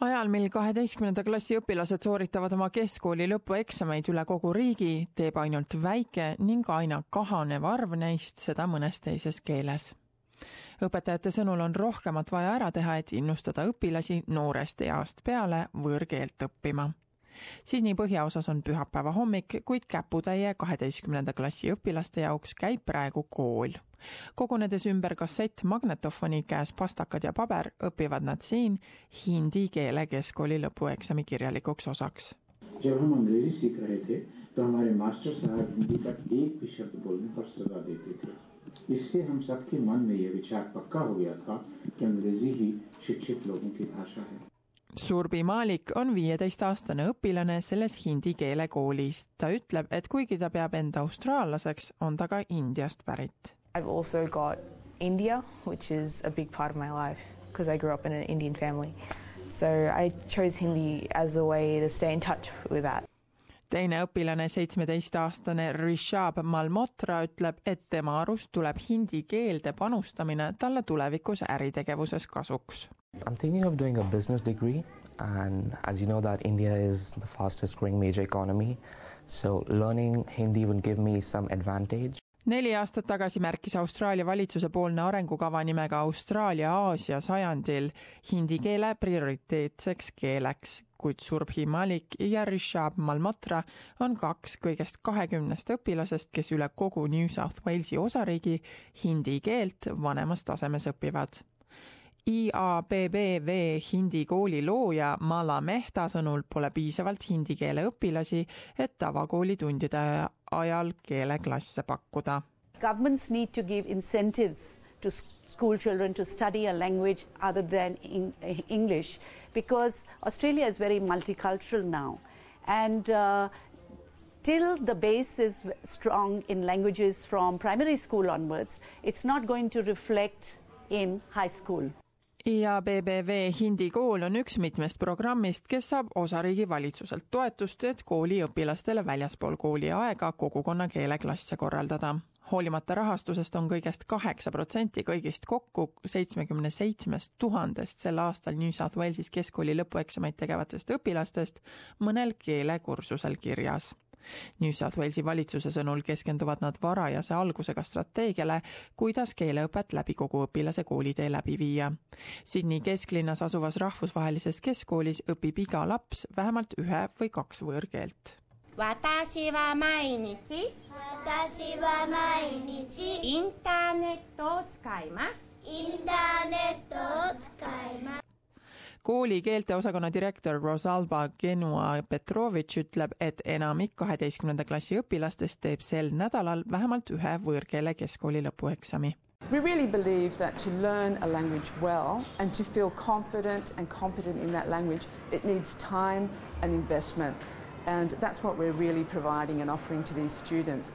ajal, mil kaheteistkümnenda klassi õpilased sooritavad oma keskkooli lõpueksameid üle kogu riigi, teeb ainult väike ning aina kahanev arv neist seda mõnes teises keeles. õpetajate sõnul on rohkemat vaja ära teha, et innustada õpilasi noorest east peale võõrkeelt õppima. Sydney põhjaosas on pühapäeva hommik, kuid käputäie kaheteistkümnenda klassi õpilaste jaoks käib praegu kool kogunedes ümber kassett magnetofoni, käes pastakad ja paber, õpivad nad siin hindi keele keskkooli lõpueksami kirjalikuks osaks. जब हम अंग्रेजी सीख रहे थे तो हमारे मास्टर साहब हिंदी का एक भी शब्द बोलने पर सजा देते थे इससे हम सबके मन में यह विचार पक्का हो गया था कि अंग्रेजी ही शिक्षित लोगों की भाषा है Surbi Malik on viieteistaastane õpilane selles hindi keele koolis. ta ütleb, et kuigi ta peab enda austraallaseks, on ta ka Indiast pärit I've also got India, which is a big part of my life because I grew up in an Indian family. So I chose Hindi as a way to stay in touch with that. Teine õpilane, seitsmeteistaastane Rishab Malmotra ütleb, et tema arust tuleb hindi keelde panustamine talle tulevikus äritegevuses kasuks. I am thinking of doing a business degree and as you know that India is the fastest growing major economy, so learning Hindi would give me some advantage neli aastat tagasi märkis Austraalia valitsuse poolne arengukava nimega Austraalia Aasia sajandil hindi keele prioriteetseks keeleks, kuid Surbhi Malik ja Rishab Malhotra on kaks kõigest kahekümnest õpilasest, kes üle kogu New South Walesi osariigi hindi keelt vanemas tasemes õpivad IABBV hindi kooli looja Mala Mehta sõnul pole piisavalt hindi keele õpilasi, et tavakoolitundide ajal keeleklasse pakkuda. Governments need to give incentives to school children to study a language other than English because Australia is very multicultural now and uh, till the base is strong in languages from primary school onwards, it's not going to reflect in high school. IABBV Hindi kool on üks mitmest programmist, kes saab osariigi valitsuselt toetust, et kooliõpilastele väljaspool kooliaega kogukonna keeleklasse korraldada. hoolimata rahastusest on kõigest kaheksa protsenti kõigist kokku seitsmekümne seitsmest tuhandest sel aastal New South Walesis keskkooli lõpueksameid tegevatest õpilastest mõnel keelekursusel kirjas New South Walesi valitsuse sõnul keskenduvad nad varajase algusega strateegiale, kuidas keeleõpet läbi kogu õpilase koolitee läbi viia. Sydney kesklinnas asuvas rahvusvahelises keskkoolis õpib iga laps vähemalt ühe või kaks võõrkeelt 私は毎日私は毎日インターネットを使いますインターネットを使います kooli keelteosakonna direktor Rosalba Genua Petrovitš ütleb, et enamik kaheteistkümnenda klassi õpilastest teeb sel nädalal vähemalt ühe võõrkeele keskkooli lõpueksami. We really believe that to learn a language well and to feel confident and competent in that language, it needs time and investment. And that's what we're really providing and offering to these students.